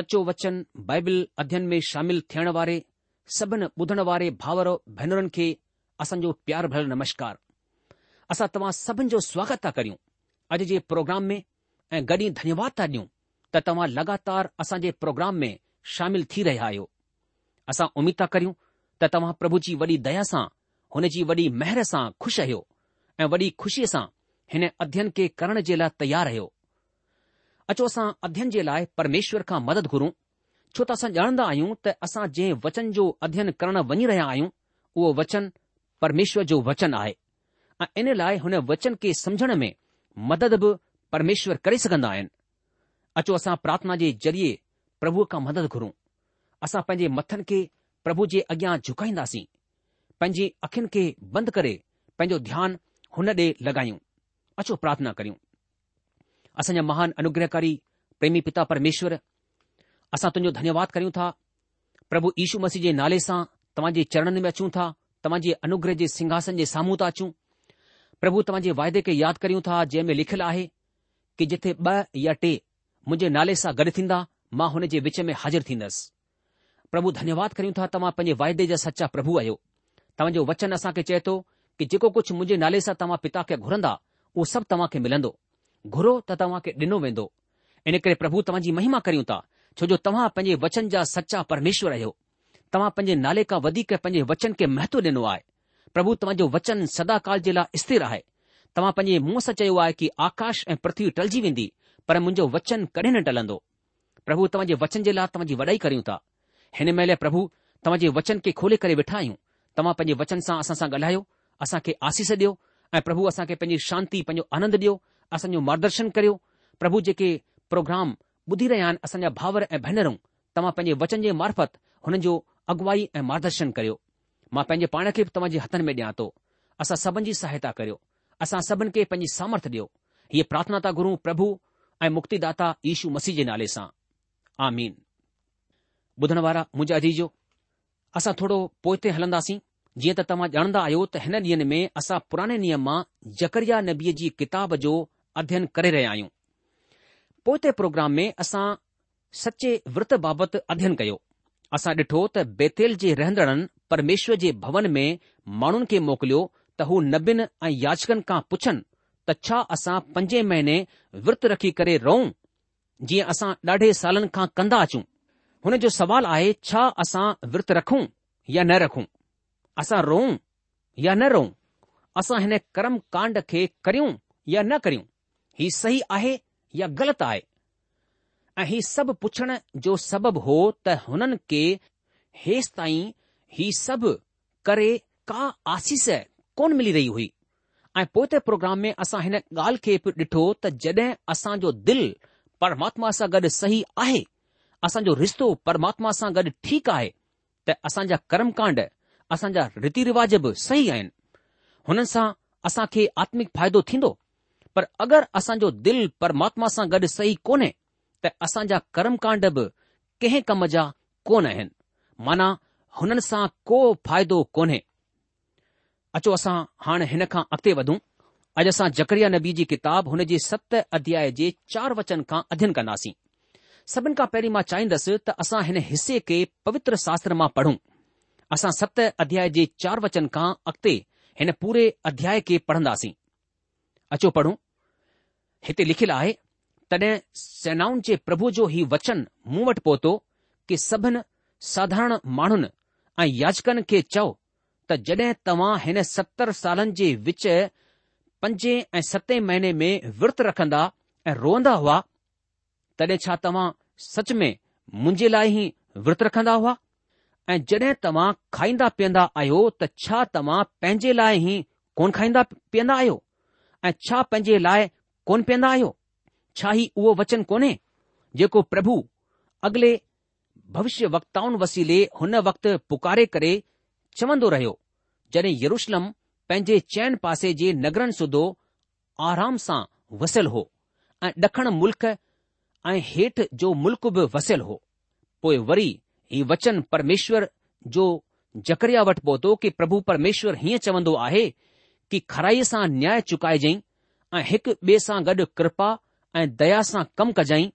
सचो वचन बाइबिल अध्यन में शामिल थियण वारे सभिनी ॿुधण वारे भाउर भेनरुनि खे असांजो प्यार भर नमस्कार असां तव्हां सभिनि जो स्वागत था करियूं अॼु जे प्रोग्राम में ऐं गॾी धन्यवाद था ॾियूं त तव्हां लगातार असां जे प्रोग्राम में शामिल थी रहिया आहियो असां उमीद था करियूं त तव्हां प्रभु जी वॾी दया सां हुन जी वॾी महिर सां खु़शि आहियो ऐं वॾी खु़शीअ सां हिन अध्यन खे करण जे लाइ अचो असां अध्ययन जे लाइ परमेश्वर खां मदद घुरूं छो त असां ॼाणंदा आहियूं त असां जंहिं वचन जो अध्ययन करणु वञी रहिया आहियूं उहो वचन परमेश्वर जो वचन आहे ऐं इन लाइ हुन वचन खे समुझण में मदद बि परमेश्वर करे सघंदा आहिनि अचो असां प्रार्थना जे ज़रिए प्रभुअ खां मदद घुरूं असां पंहिंजे मथनि खे प्रभु जे अॻियां झुकाईंदासीं पंहिंजी अखियुनि खे बंदि करे पंहिंजो ध्यानु हुन ॾे लॻायूं अचो प्रार्थना करियूं असांजा महान अनुग्रहकारी प्रेमी पिता परमेश्वर असां तुंजो धन्यवाद करियूं था प्रभु यीशू मसीह जे नाले सां तव्हां जे चरणनि में अचूं था तव्हां जे अनुग्रह जे सिंघासन जे साम्हूं ता अचूं प्रभु तव्हां जे वाइदे खे यादि करियूं था जंहिं में लिखियलु आहे कि जिथे ॿ या टे मुंहिंजे नाले सां गॾु थींदा मां हुन जे विच में हाज़िर थींदसि प्रभु धन्यवाद करियूं था तव्हां पंहिंजे वाइदे जा सचा प्रभु आहियो तव्हांजो वचन असांखे चए थो कि जेको कुझु मुंहिजे नाले सां तव्हां पिता खे घुरंदा उहो सभु तव्हां खे मिलंदो घुरो त तव्हां खे ॾिनो वेंदो इन करे प्रभु तव्हांजी महिमा करियूं था छो जो तव्हां पंहिंजे वचन जा सचा परमेश्वर आहियो तव्हां पंहिंजे नाले खां वधीक पंहिंजे वचन खे महत्व ॾिनो आहे प्रभु तव्हांजो वचन सदा काल जे लाइ स्थिर आहे तव्हां पंहिंजे मुंहं सां चयो आहे की आकाश ऐं पृथ्वी टलजी वेंदी पर मुंहिंजो वचन कॾहिं न टलंदो प्रभु तव्हांजे वचन जे लाइ तव्हांजी वॾाई करियूं था हिन महिल प्रभु तव्हांजे वचन खे खोले करे वेठा आहियूं तव्हां पंहिंजे वचन सां असां सां ॻाल्हायो असांखे आसीस ॾियो ऐं प्रभु असांखे पंहिंजी शांती पंहिंजो आनंद ॾियो असांजो मार्गदर्शन करियो प्रभु जेके प्रोग्राम ॿुधी रहिया आहिनि असांजा भाउर ऐं भेनरूं तव्हां पंहिंजे वचन जे मार्फत हुननि जो अॻुवाई ऐं मार्गदर्शन करियो मां पंहिंजे पाण खे बि तव्हांजे हथनि में ॾियां थो असां सभिनि जी सहायता करियो असां सभिनि खे पंहिंजी सामर्थ ॾियो हीअ प्रार्थना था गुरु प्रभु ऐं मुक्तिदाता यीशू मसीह जे नाले सां आमीन मीन ॿुधण वारा मुंहिंजा अजीजो असां थोरो पोइ हलंदासीं जीअं त तव्हां ॼाणंदा आहियो त हिन ॾींहनि में असां पुराणे नियम मां जकरिया नबीअ जी किताब जो अध्यन करे रहिया आहियूं पोए ते प्रोग्राम में असां सचे विर्त बाबति अध्ययन कयो असां ॾिठो त बेतेल जे रहंदड़नि परमेश्वर जे भवन में माण्हुनि खे मोकिलियो त हू नबियुनि ऐं याचिकनि खां पुछनि त छा असां पंज महीने विर्त रखी करे रहूं जीअं असां ॾाढे सालनि खां कंदा अचूं हुन जो सुवालु आहे छा असां विर्त रखूं या न रखूं असां रहूं या न रहूं असां हिन कर्म कांड खे करियूं या न करियूं ही सही आहे या ग़लति आहे ऐं ही सभु पुछण जो सबबु हो त हुननि खे हेसि ताईं ही सभु करे का आसीस कोन मिली रही हुई ऐं पोइ त प्रोग्राम में असां हिन ॻाल्हि खे बि ॾिठो त जॾहिं असांजो दिलि परमात्मा सां गॾु सही आहे असांजो रिश्तो परमात्मा सां गॾु ठीकु आहे त असांजा कर्मकांड असांजा रीति रिवाज़ बि सही आहिनि हुननि सां असांखे आत्मिक फ़ाइदो थींदो पर अगरि असांजो दिल परमात्मा सां गॾु सही कोन्हे त असांजा कर्मकांड बि कंहिं कम जा कोन आहिनि माना हुननि सां को फ़ाइदो कोन्हे अचो असां हाणे हिन खां अॻिते वधूं अॼु असां जकरिया नबी जी किताब हुन जे सत अध्याय जे चार वचन खां अध्यन कंदासीं सभिनि खां पहिरीं मां चाहींदुसि त असां हिन हिसे खे पवित्र शास्त्र मां पढ़ूं असां सत अध्याय जे चार वचन खां अॻिते हिन पूरे अध्याय खे पढ़ंदासीं अचो पढ़ूं हिते लिखियलु आहे तॾहिं सेनाउनि जे प्रभु जो ही वचन मूं वटि पहुतो कि सभिनि साधारण माण्हुनि ऐं याचकनि खे चओ त जॾहिं तव्हां हिन सतरि सालनि जे विच पंजे ऐं सते महीने में विर्त रखंदा ऐं रोअंदा हुआ तॾहिं छा तव्हां सच में मुंहिंजे लाइ ई विर्त रखंदा हुआ ऐं जॾहिं तव्हां खाईंदा पीअंदा आहियो त छा तव्हां पंहिंजे लाइ ई कोन खाईंदा पीअंदा आहियो ऐं छा पंहिंजे लाइ कोन पीअंदा आहियो छा ई उहो वचन कोन्हे जेको प्रभु अॻिले भविष्य वक्ताउनि वसीले हुन वक़्तु पुकारे करे चवंदो रहियो जॾहिं यरुशलम पंहिंजे चैन पासे जे नगरनि सूदो आराम सां वसियल हो ऐं ॾखण मुल्क ऐं हेठि जो मुल्क बि वसियल हो पोइ वरी ही वचन परमेश्वर जो जकरिया वटि पहुतो कि प्रभु परमेश्वर हीअं चवंदो आहे कि खराईअ सां न्याय चुकाइजांइ ऐं हिक ॿिए सां गॾु कृपा ऐं दया सां कमु कजांइ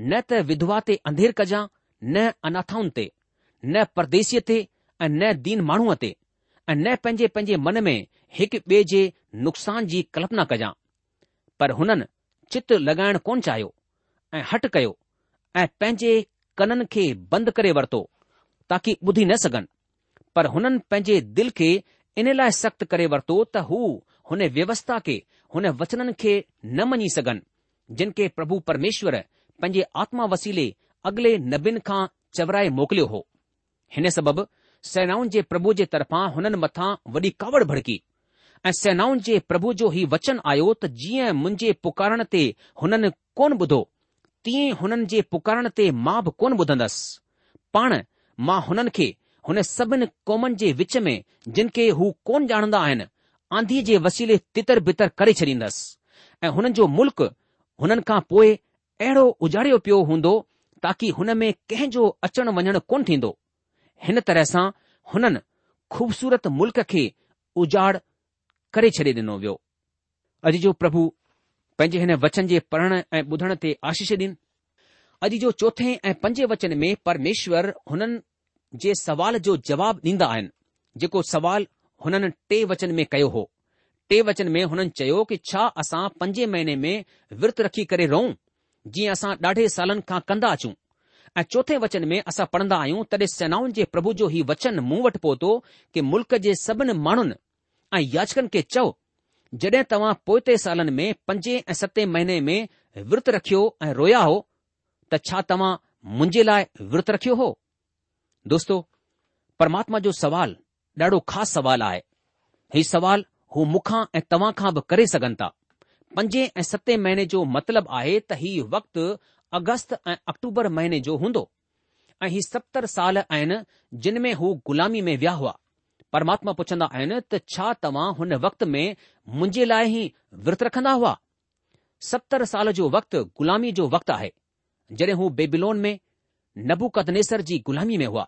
न त विधवा ते अंधेर कजांइ न अनाथाउनि ते न परदेसीअ ते ऐं न दीन माण्हूअ ते ऐं न पंहिंजे पंहिंजे मन में हिकु ॿिए जे नुक़सान जी कल्पना कजांइ पर हुननि चित्र लॻाइण कोन चाहियो ऐं हट कयो ऐं पंहिंजे कननि खे बंदि करे वरितो ताकी ॿुधी न सघनि पर हुननि पंहिंजे दिल खे इन लाइ सख़्तु करे वरितो त हू हुन व्यवस्था के हुन वचननि खे न मञी सघनि जिन खे प्रभु परमेश्वर पंहिंजे आत्मा वसीले अॻिले नबीनि खां चवराए मोकिलियो हो हिन सबबि सेनाउनि जे प्रभु जे तरफां हुननि मथां वॾी कावड़ भड़की ऐं सेनाउनि जे प्रभु जो ही वचन आयो त जीअं मुंहिंजे पुकारण ते हुननि कोन ॿुधो तीअं हुननि जे पुकारण ते मां बि कोन ॿुधंदसि पाण मां हुननि खे हुन सभिनी कौमनि जे विच में जिन खे हू कोन ॼाणंदा आहिनि आंधीअ जे वसीले तितर बितर करे छॾींदसि ऐं हुननि जो मुल्क़ हुननि खां पोइ अहिड़ो उजाड़ियो पियो हूंदो ताकी हुन में कंहिंजो अचणु वञणु कोन थींदो हिन तरह सां हुननि खूबसूरत मुल्क़ खे उजाड़ करे छॾे ॾिनो वियो अॼु जो प्रभु पंहिंजे हिन वचन जे पढ़ण ऐं ॿुधण ते आशीष ॾिन अॼु जो चोथे ऐं पंजे वचन में परमेश्वर हुननि जे सवाल जो जवाब ॾींदा आहिनि जेको सवाल हुननि टे वचन में कयो हो टे वचन में हुननि चयो कि छा असां पंजे महीने में विर्त रखी करे रहूं जीअं असां ॾाढे सालनि खां कंदा अचूं ऐं चोथे वचन में असां पढ़ंदा आहियूं तॾहिं सेनाउनि जे प्रभु जो हीउ वचन मूं वटि पहुतो कि मुल्क जे सभिनी माण्हुनि ऐं याचकनि खे चओ जड॒हिं तव्हां पोएंटे सालनि में पंजे ऐं सते महीने में विर्त रखियो ऐं रोया हो त छा तव्हां मुंहिंजे लाइ विर्त रखियो हो दोस्तो परमात्मा जो सुवाल ॾाढो ख़ासि सवाल आहे ही सवाल हू मुखा ऐं तव्हां खां बि करे सघनि था पंजे ऐं सते महीने जो मतिलबु आहे त ही वक़्त अगस्त ऐं अक्टूबर महीने जो हूंदो ऐं ही सतरि साल आहिनि जिन में हू ग़ुलामी में विया हुआ परमात्मा पुछंदा आहिनि त छा तव्हां हुन वक़्त में मुंहिंजे लाइ ई व्रत रखंदा हुआ सतरि साल जो वक़्तु ग़ुलामी जो वक़्तु आहे जड॒हिं हू बेबिलोन में नबुकदनेसर जी ग़ुलामी में हुआ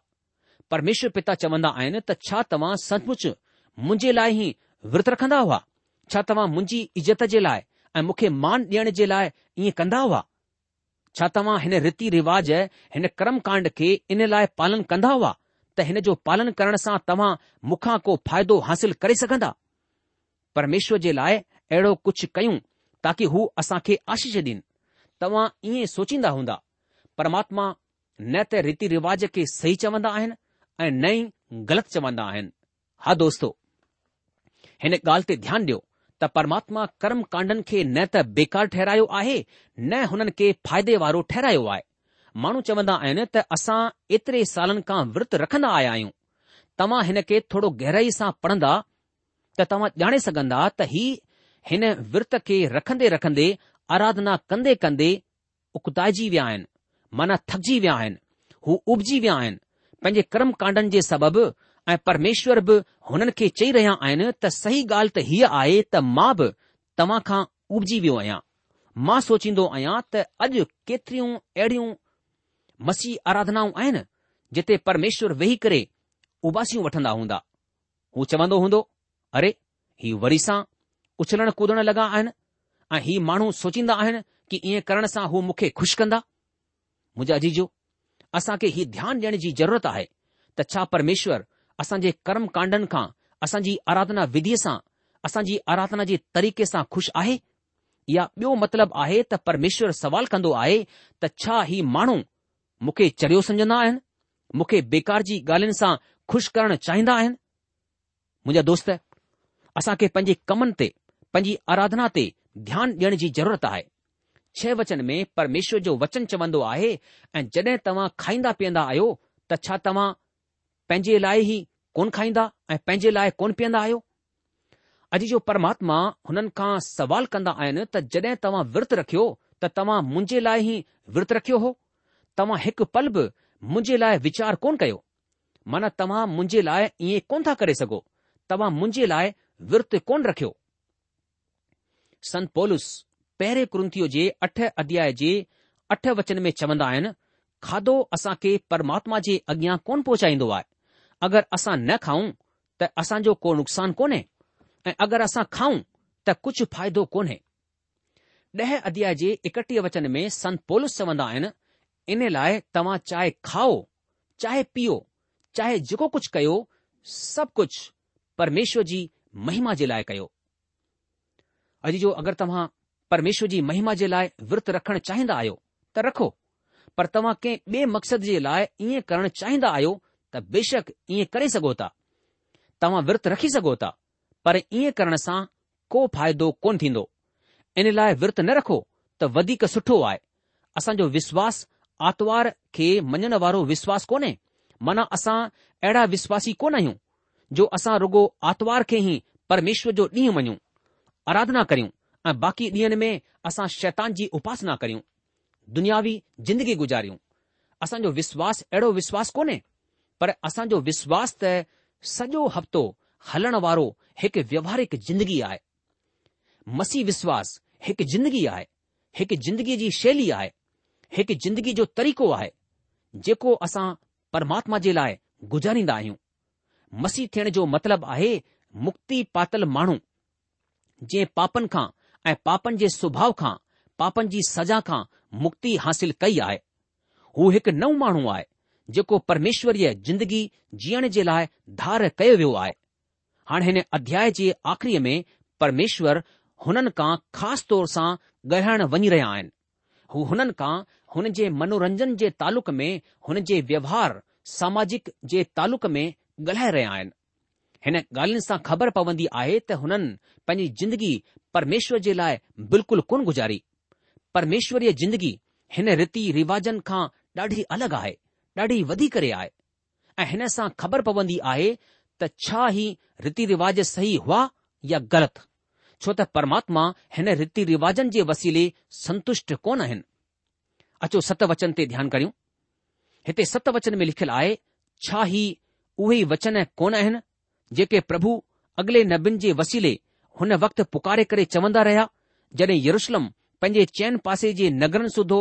परमेश्वर पिता चवंदा आहिनि त छा तव्हां सचमुचि मुंहिंजे लाइ ई व्रतु रखंदा हुआ छा तव्हां मुंहिंजी इज़त जे लाइ ऐं मूंखे मान ॾियण जे लाइ ईअं कंदा हुआ छा तव्हां हिन रीति रिवाज़ हिन कर्मकांड खे इन लाइ पालन कंदा हुआ त हिन जो पालन करण सां तव्हां मूंखां को फ़ाइदो हासिल करे सघंदा परमेश्वर जे लाइ अहिड़ो कुझु कयूं ताकी हू असांखे आशीष ॾियनि तव्हां ईअं सोचींदा हूंदा परमात्मा न त रीति रिवाज खे सही चवंदा आहिनि ऐं न ई ग़लति चवंदा आहिनि हा दोस्तो हिन ॻाल्हि ते ध्यानु ॾियो त परमात्मा कर्म कांडन खे न त बेकार ठहिरायो आहे न हुननि खे फ़ाइदे वारो ठहिरायो आहे माण्हू चवंदा आहिनि त असां एतिरे सालनि खां विर्त रखंदा आया आहियूं तव्हां हिन खे थोरो गहराई सां पढ़ंदा त तव्हां ॼाणे सघंदा त ही हिन विर्त खे रखंदे रखंदे आराधना कंदे कंदे उकताइजी विया आहिनि मन थकजी विया आहिनि हू उबजी विया आहिनि पंहिंजे कर्म कांडनि जे सबबि ऐं परमेश्वर बि हुननि खे चई रहिया आहिनि त सही ॻाल्हि त हीअ आहे त मां बि तव्हां खां उबजी वियो आहियां मां सोचींदो आहियां त अॼु केतिरियूं अहिड़ियूं मसीह आराधनाऊं आहिनि जिते परमेश्वर वेही करे उबासियूं वठंदा हूंदा हू चवंदो हूंदो अरे ही वरी सां उछलण कुॾणु लॻा आहिनि ऐं ही माण्हू सोचींदा आहिनि कि ईअं करण सां हू मूंखे खु़शि कंदा मुंहिंजा जीजो असांखे हीउ ध्यानु ॾियण जी ज़रूरत आहे त छा परमेश्वरु असांजे कर्म कांडनि खां असांजी अराधना विधीअ सां असांजी आराधना जे तरीक़े सां ख़ुशि आहे इहा ॿियो मतिलबु आहे त परमेश्वरु सवाल कंदो आहे त छा ही माण्हू मूंखे चरियो सम्झंदा आहिनि मूंखे बेकार जी ॻाल्हियुनि सां खु़शि करणु चाहिंदा आहिनि मुंहिंजा दोस्त असांखे पंहिंजे कमनि ते पंहिंजी आराधना ते ध्यानु ॾियण जी ज़रूरत आहे छह वचन में परमेश्वर जो वचन चवंदो आहे ऐं जॾहिं तव्हां खाईंदा पीअंदा आहियो त छा तव्हां पंहिंजे लाइ ई कोन खाईंदा ऐं पंहिंजे लाइ कोन पीअंदा आहियो अॼु जो परमात्मा हुननि खां सवाल कंदा आहिनि त जॾहिं तव्हां विर्तु रखियो त तव्हां मुंहिंजे लाइ ई विर्त रखियो हो तव्हां हिकु पलब मुंहिंजे लाइ वीचार कोन कयो माना तव्हां मुंहिंजे लाइ ईअं कोन था करे सघो तव्हां मुंहिंजे लाइ विर्त कोन रखियो पहिरें कुंथीअ जे अठ अध्याय जे अठ वचन में चवंदा आहिनि खाधो असांखे परमात्मा जे अॻियां कोन पहुचाईंदो आहे अगरि असां न खाऊं त असांजो को नुकसान कोन्हे ऐं अगरि असां खाऊं त कुझु फ़ाइदो कोन्हे ॾह अध्याय जे एकटीह वचन में सन पोलिस चवंदा आहिनि इन लाइ तव्हां चाहे खाओ चाहे पियो चाहे जेको कुझु कयो सभु कुझु परमेश्वर जी महिमा जे लाइ कयो अॼु जो अगरि तव्हां परमेश्वर जी महिमा जे लाइ विर्त रखणु चाहींदा आहियो त रखो पर तव्हां कंहिं ॿिए मक़सद जे लाइ ईअं करणु चाहींदा आहियो त बेशक ईअं करे सघो था तव्हां विर्त रखी सघो था पर ईअं करण सां को फ़ाइदो कोन थींदो इन लाइ विर्त न रखो त वधीक सुठो आहे असांजो विश्वास आतवार खे मञण वारो विश्वास कोन्हे माना असां अहिड़ा विश्वासी कोन आहियूं जो असां रुगो आतवार खे ई परमेश्वर जो ॾींहुं मञूं आराधना करियूं ऐं बाक़ी ॾींहनि में असां शैतान जी उपासना करियूं दुनियावी जिंदगी गुज़ारियूं असांजो विश्वास अहिड़ो विश्वास कोन्हे पर असांजो विश्वास त सॼो हफ़्तो हलण वारो हिकु व्यवहारिक ज़िंदगी आहे मसीह विश्वास हिकु जिंदगी आहे हिकु जिंदगी जी शैली आहे हिकु जिंदगी जो तरीक़ो आहे जेको असां परमात्मा जे लाइ गुज़ारींदा आहियूं मसीह थियण जो मतिलबु आहे मुक्ति पातल माण्हू जंहिं पापनि खां ऐं पापनि जे स्वभाउ खां पापनि जी सज़ा खां मुक्ति हासिलु कई आहे हू हिकु नओ माण्हू आहे जेको परमेश्वरी ज़िंदगी जीअण जे लाइ धार कयो वियो आहे हाणे हिन अध्याय जे आख़िरीअ में परमेश्वर हुननि खां ख़ासि तौर सां ॻाल्हाइणु वञी रहिया आहिनि हू हुननि खां हुन जे मनोरंजन जे तालुक में हुन जे व्यवहार सामाजिक जे तालुक में ॻाल्हाए रहिया आहिनि हिन ॻाल्हियुनि सां ख़बर पवंदी आहे त हुननि पंहिंजी जिंदगी परमेश्वर जे लाइ बिल्कुलु कोन गुज़ारी परमेश्वर ज़िंदगी हिन रीति रिवाज़नि खां ॾाढी अलॻि आहे ॾाढी वधी करे आहे ऐं हिन सां ख़बर पवंदी आहे त छा ई रीति रिवाज सही हुआ या ग़लति छो त परमात्मा हिन रीति रिवाजनि जे वसीले संतुष्ट कोन आहिनि अचो सत वचन ते ध्यानु करियूं हिते सत वचन में लिखियलु आहे छा ई उहे वचन कोन आहिनि जेके प्रभु अॻिले नबियुनि जे वसीले हुन वक़्ति पुकारे करे चवंदा रहिया जड॒हिं यरुशलम पंहिंजे चैन पासे जे नगरनि सुधो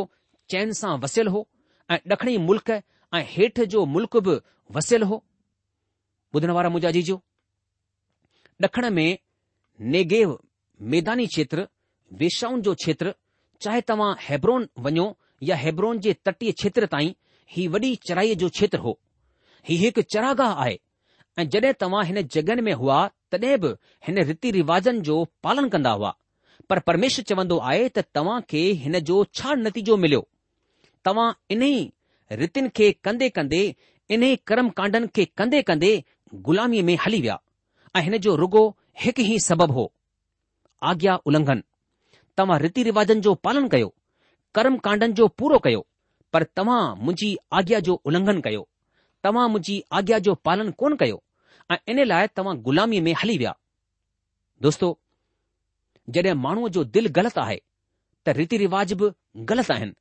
चैन सां वसियलु हो ऐं डखिणी मुल्क़ ऐं हेठि जो मुल्क़ बि वसियलु हो ॿुधण वारा मुजाजी जो डखण में नेगेव मैदानी क्षेत्र वेशाउनि जो क्षेत्र चाहे तव्हां हेब्रोन वञो या हेब्रोन जे तटीय क्षेत्र ताईं ही वॾी चराईअ जो क्षेत्र हो ही हिकु चरागाह आहे ऐं जड॒ तव्हां हिन जगनि में हुआ तॾहिं बि हिन रीति रिवाजनि जो पालन कंदा हुआ परमेशर चवंदो आहे त तव्हां खे हिन जो छा नतीजो मिलियो तव्हां इन्ही रीतिन खे कंदे कंदे इन्हे कर्मकांडनि खे कंदे कंदे ग़ुलामीअ में हली विया ऐं हिन जो रुॻो हिकु ई सबबु हो आज्ञा उलंघन तव्हां रीति रिवाजनि जो पालन कयो कर्मकांडनि जो पूरो कयो पर तव्हां मुंहिंजी आज्ञा जो उलंघन कयो तव्हां मुंहिंजी आज्ञा जो पालन कोन कयो ऐं इन लाइ तव्हां ग़ुलामीअ में हली विया दोस्तो जॾहिं माण्हूअ जो दिलि ग़लति आहे त रीति रिवाज बि ग़लति आहिनि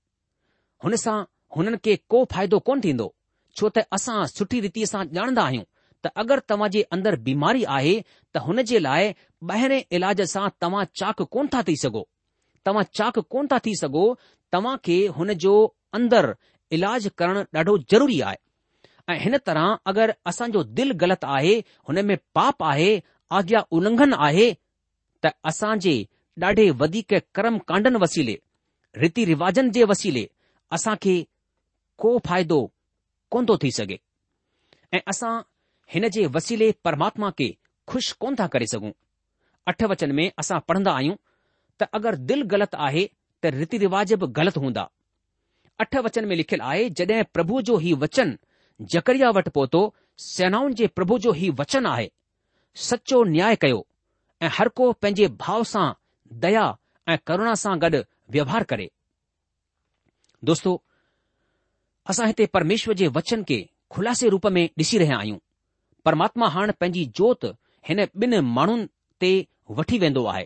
हुन सां हुननि खे को फ़ाइदो कोन थींदो छो त असां सुठी रीति सां ॼाणंदा आहियूं त अगरि तव्हां जे अंदरि बीमारी आहे त हुन जे लाइ ॿाहिरें इलाज सां तव्हां चाक कोन था थी सघो तव्हां चाक कोन था थी सघो तव्हां खे हुन जो अंदरि इलाज करणु ॾाढो ज़रूरी आहे ऐं हिन तरह अगरि असांजो दिलि ग़लति आहे हुन में पाप आहे आज्ञा उलंघन आहे त असांजे ॾाढे वधीक कर्म कांडनि वसीले रीति रिवाजनि जे वसीले असां खे को फ़ाइदो कोन थो थी सघे ऐं असां हिन जे वसीले परमात्मा खे खु़शि कोन था करे सघूं अठ वचन में असां पढ़ंदा आहियूं त अगरि दिलि ग़लति आहे त रीति रिवाज बि ग़लति हूंदा अठ वचन में लिखियलु आहे जड॒हिं प्रभु जो ई वचन जकरिया वटि पहुतो सेनाउनि जे प्रभु जो ई वचन आहे सचो न्याय कयो ऐं हर को पंहिंजे भाव सां दया ऐं करुणा सां गॾु व्यवहार करे दोस्तो असां हिते परमेश्वर जे वचन खे खुलासे रूप में ॾिसी रहिया आहियूं परमात्मा हाणे पंहिंजी जोत हिन ॿिनि माण्हुनि ते वठी वेंदो आहे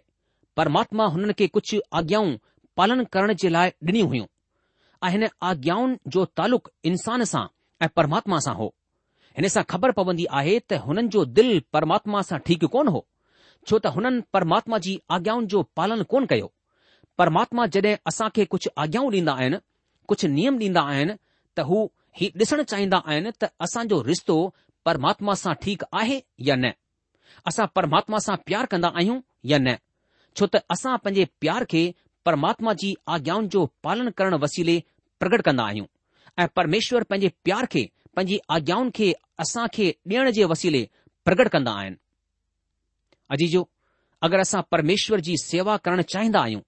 परमात्मा हुननि खे कुझु आज्ञाऊं पालन करण जे लाइ ॾिनियूं हुयूं ऐं हिन आज्ञाउनि जो तालुक़ु इंसान सां એ પરમાત્મા સા હો એને સા ખબર પવંધી આહે ત હનન જો દિલ પરમાત્મા સા ઠીક કોન હો છો તા હનન પરમાત્માજી આज्ञाઓ જો પાલન કોન કયો પરમાત્મા જડે અસા કે કુછ આज्ञाઓ દીન આયન કુછ નિયમ દીન આયન ત હું હી દિસણ ચાહીન આયન ત અસા જો રસ્તો પરમાત્મા સા ઠીક આહે ય ન અસા પરમાત્મા સા પ્યાર કરંદા આયું ય ન છો તા અસા પજે પ્યાર કે પરમાત્માજી આज्ञाઓ જો પાલન કરણ વસીલે પ્રગટ કરંદા આયું ऐं परमेश्वर पंहिंजे प्यार खे पंहिंजी आज्ञाउनि खे असां खे ॾियण जे वसीले प्रगट कंदा आहिनि अजीजो अगरि असां परमेश्वर जी सेवा करणु चाहींदा आहियूं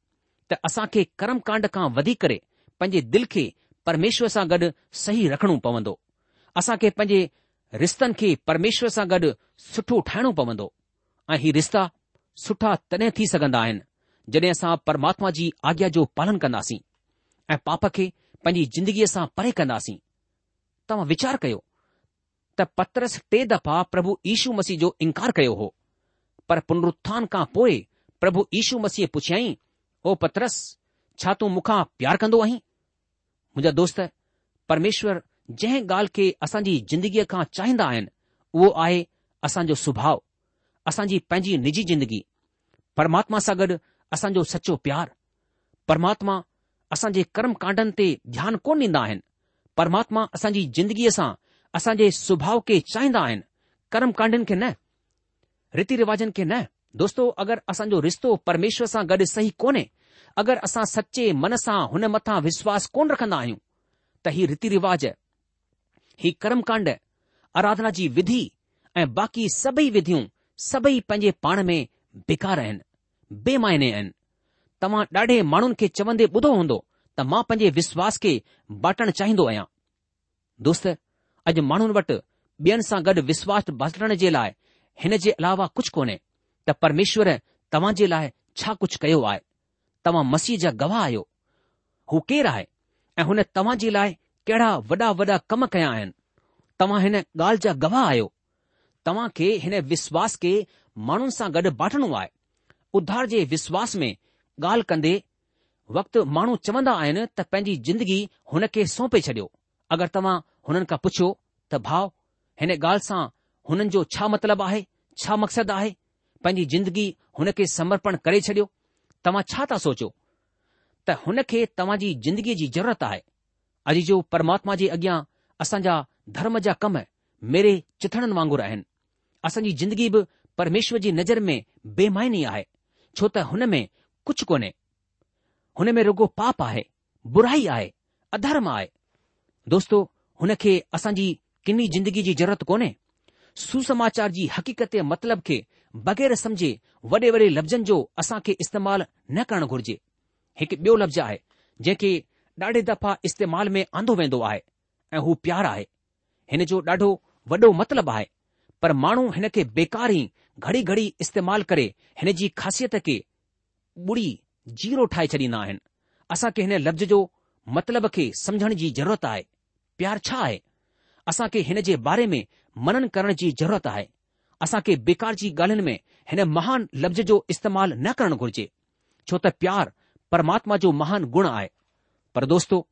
त असां खे कर्म कांड खां वधी करे पंहिंजे दिलि खे परमेश्वर सां गॾु सही रखणो पवंदो असां खे पंहिंजे रिश्तनि खे परमेश्वर सां गॾु सुठो ठाहिणो पवंदो ऐं हीउ रिश्ता सुठा तॾहिं थी सघंदा आहिनि जॾहिं असां परमात्मा जी आज्ञा जो पालन कंदासीं ऐं पाप खे पंहिंजी जिंदगीअ सां परे कंदासीं तव्हां विचार कयो त पत्रस टे दफ़ा प्रभु यीशू मसीह जो इनकार कयो हो पर पुनरुथान खां पोइ प्रभु यीशू मसीह पुछियई ओ पतरस छा तूं मूंखां प्यार कंदो आहीं मुंहिंजा दोस्त परमेश्वर जंहिं ॻाल्हि खे असांजी ज़िंदगीअ खां चाहिंदा आहिनि उहो आहे असांजो सुभाउ असांजी पंहिंजी निजी जिंदगी परमात्मा सां गॾु असांजो सचो प्यारु परमात्मा असां जे कर्मकांडनि ते ध्यानु कोन ॾींदा आहिनि परमात्मा असांजी ज़िंदगीअ सां असांजे सुभाउ खे चाहींदा आहिनि कर्मकांडनि खे न रीति रिवाजनि खे न दोस्तो अगरि असांजो रिश्तो परमेश्वर सां गॾु सही कोन्हे अगरि असां सचे मन सां हुन मथां विश्वासु कोन रखंदा आहियूं त हीउ रीति रिवाज हीउ कर्मकांड आराधना जी विधि ऐं बाक़ी सभई विधियूं सभई पंहिंजे पाण में बेकार आहिनि बेमायने आहिनि तव्हां ॾाढे माण्हुनि खे चवंदे ॿुधो हूंदो त मां पंहिंजे विश्वास खे बाटण चाहींदो आहियां दोस्त अॼु माण्हुनि वटि ॿियनि सां गॾु विश्वास बाटण जे लाइ हिन जे अलावा कुझु कोन्हे त परमेश्वर तव्हां जे लाइ छा कुझु कयो आहे तव्हां मसीह जा गवाह आहियो हू केरु आहे ऐं हुन तव्हां जे लाइ कहिड़ा वॾा वॾा कम कया आहिनि तव्हां हिन ॻाल्हि जा गवाह आहियो तव्हां खे हिन विश्वास खे माण्हुनि सां गॾु बाटणो आहे उधार जे विश्वास में ॻाल्हि कंदे वक़्तु माण्हू चवंदा आहिनि त पंहिंजी जिंदगी हुन खे सौंपे छॾियो अगरि तव्हां हुननि खां पुछियो त भाउ हिन ॻाल्हि सां हुननि जो छा मतिलबु आहे छा मक़सदु आहे पंहिंजी जिंदगी हुन खे समर्पण करे छॾियो तव्हां छा था सोचियो त हुन खे तव्हां जी जिंदगीअ जी ज़रूरत आहे अॼु जो परमात्मा जे अॻियां असांजा धर्म जा कम मेरे चिथणनि वांगुर आहिनि असांजी ज़िंदगी बि परमेश्वर जी नज़र में बेमाइनी आहे छो त हुन में कुझु कोन्हे हुन में रुगो पाप आहे बुराई आहे अधर्म आहे दोस्तो हुन खे असांजी किनी जिंदगी जी ज़रूरत कोन्हे सुसमाचार जी हक़ीक़त जे मतिलब खे बग़ैर समझे वॾे वॾे लफ़्ज़नि जो असां खे इस्तेमालु न करणु घुर्जे हिकु ॿियो लफ़्ज़ आहे जंहिंखे ॾाढे दफ़ा इस्तेमाल में आंदो वेंदो आहे ऐं हू प्यार आहे हिन जो ॾाढो वॾो मतिलबु आहे पर माण्हू हिन खे बेकार ई घड़ी घड़ी इस्तेमालु करे हिन जी ख़ासियत खे ॿुड़ी जीरो ठाहे छॾींदा आहिनि असांखे हिन लफ़्ज़ जो मतिलब खे समझण जी ज़रूरत आहे प्यार छा आहे असां खे हिन जे बारे में मनन करण जी ज़रूरत आहे असां खे बेकार जी ॻाल्हियुनि में हिन महान लफ़्ज़ जो इस्तेमालु न करणु घुर्जे छो त प्यार परमात्मा जो महान गुण आहे पर दोस्तो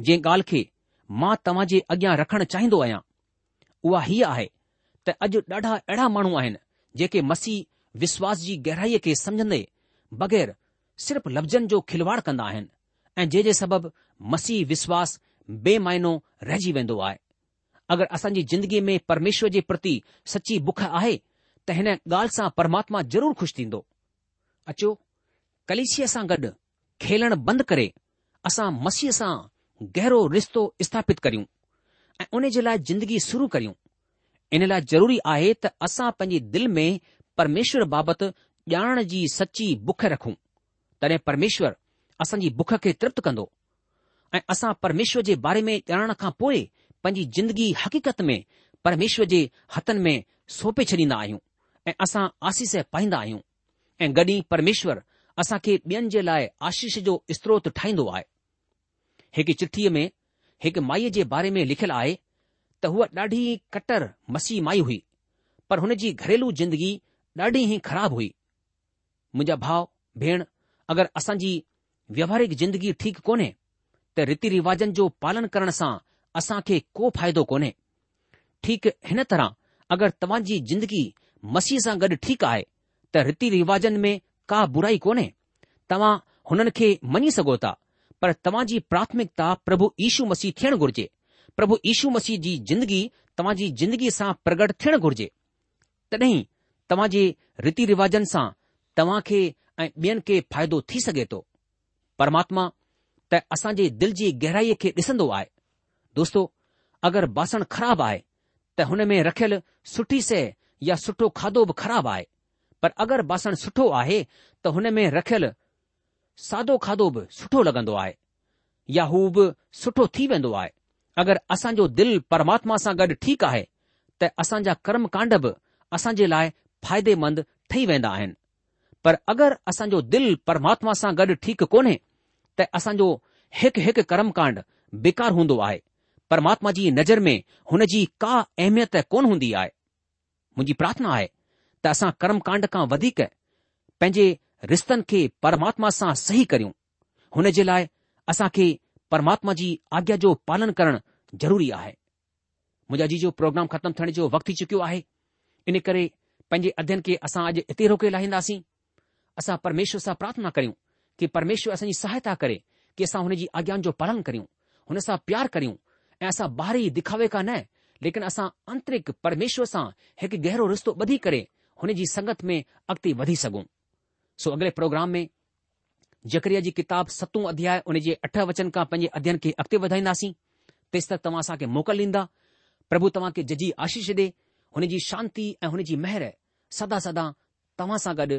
जंहिं ॻाल्हि खे मां तव्हां जे अॻियां रखणु चाहींदो आहियां उहा हीअ आहे त अॼु ॾाढा अहिड़ा माण्हू आहिनि जेके मसीह विश्वास जी गहराईअ खे समझंदे बगै़र सिर्फ़ लफ़्ज़नि जो खिलवाड़ कंदा आहिनि ऐं जंहिं जे सबबु मसीह विश्वास बेमाइनो रहिजी वेंदो आहे अगरि असांजी ज़िंदगीअ में परमेश्वर जे प्रति सची बुख आहे त हिन ॻाल्हि सां परमात्मा ज़रूरु ख़ुशि थींदो अचो कलेशीअ सां गॾु खेलण बंदि करे असां मसीह सां गहरो रिश्तो स्थापित करियूं ऐं उन जे लाइ जिंदगी शुरू करियूं इन लाइ ज़रूरी आहे त असां पंहिंजी दिलि में परमेश्वर बाबति ॼाण जी सची बुख रखूं तॾहिं परमेश्वर असांजी बुख खे तृप्त कंदो ऐं असां परमेश्वर जे बारे में ॼाणण खां पोइ पंहिंजी जिंदगी हक़ीक़त में परमेश्वर जे हथनि में सौंपे छॾींदा आहियूं ऐं असां आसीस पाईंदा आहियूं ऐं गॾी परमेश्वर असां खे ॿियनि जे लाइ आशीष जो स्त्रोत ठाहींदो आहे हिकु चिठीअ में हिकु माईअ जे बारे में लिखियलु आहे त हूअ ॾाढी कटर मसीह माई हुई पर हुन जी घरेलू जिंदगी ॾाढी ई ख़राबु हुई मुंहिंजा भाउ भेण अगरि असांजी व्यवहारिक जिंदगी ठीकु कोन्हे त रीति रिवाजनि जो पालन करण सां असां खे को फ़ाइदो कोन्हे ठीकु हिन तरह अगरि तव्हां जिंदगी मसीह सां गॾु ठीकु आहे त रीति रिवाजनि में का बुराई कोन्हे तव्हां हुननि खे मञी सघो था पर तव्हां प्राथमिकता प्रभु यीशू मसीह थियणु घुरिजे प्रभु यीशू मसीह जी जिंदगी तव्हांजी जिंदगीअ सां प्रगट थियणु घुरिजे तॾहिं तव्हांजे रीति रिवाजनि सां तव्हां खे ऐं ॿियनि खे फ़ाइदो थी सघे थो परमात्मा त असांजे जे दिल जी गहराईअ खे ॾिसंदो आहे दोस्तो अगरि बासण खराब आहे त हुन में रखियल सुठी शइ या सुठो खाधो बि खराब आहे पर अगरि बासण सुठो आहे त हुन में रखियल सादो खाधो बि सुठो लॻंदो आहे या हू बि सुठो थी वेंदो आहे अगरि असांजो दिलि परमात्मा सां गॾु ठीकु आहे त असांजा कर्मकांड बि असांजे लाइ फ़ाइदेमंद ठही वेंदा आहिनि पर अगरि असांजो दिल परमात्मा सां गॾु ठीकु कोन्हे त असांजो हिकु हिकु कर्मकांड बेकार हूंदो आहे परमात्मा जी नज़र में हुन जी का अहिमियत कोन हूंदी आहे मुंहिंजी प्रार्थना आहे त असां कर्मकांड खां वधीक पंहिंजे रिश्तनि खे परमात्मा सां सही करियूं हुन जे लाइ असांखे परमात्मा जी आज्ञा जो पालन करणु ज़रूरी आहे मुंहिंजो अॼु जो प्रोग्राम ख़तमु थियण जो वक़्तु थी चुकियो आहे इन करे पंहिंजे अध्यन खे असां अॼु इते रोके लाहींदासीं असां परमेश्वर सां प्रार्थना करियूं की परमेश्वर असांजी सहायता करे की असां हुनजी अॻियां जो पालन करियूं हुन सां प्यारु करियूं ऐं असां ॿाहिरि दिखावे का न लेकिन असां अंतरिक परमेश्वर सां हिकु गहिरो रिश्तो ॿधी करे हुन जी संगत में अॻिते वधी सघूं सो अॻिले प्रोग्राम में जकरिया जी किताबु सतो अध्याय उन जे अठ वचन खां पंहिंजे अध्यन खे अॻिते वधाईंदासीं तेसि तव्हां असांखे मोकल ॾींदा प्रभु तव्हांखे जजी आशीष ॾिए हुनजी शांती ऐं हुनजी महर सदा सदा तव्हां सां गॾु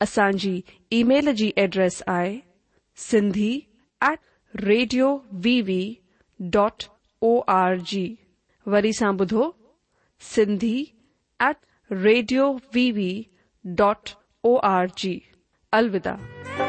असांजी ईमेल जी एड्रेस आहे Sindhi at radio VV dot O R G वरी सा बुधो Sindhi at radio VV dot O R G अलविदा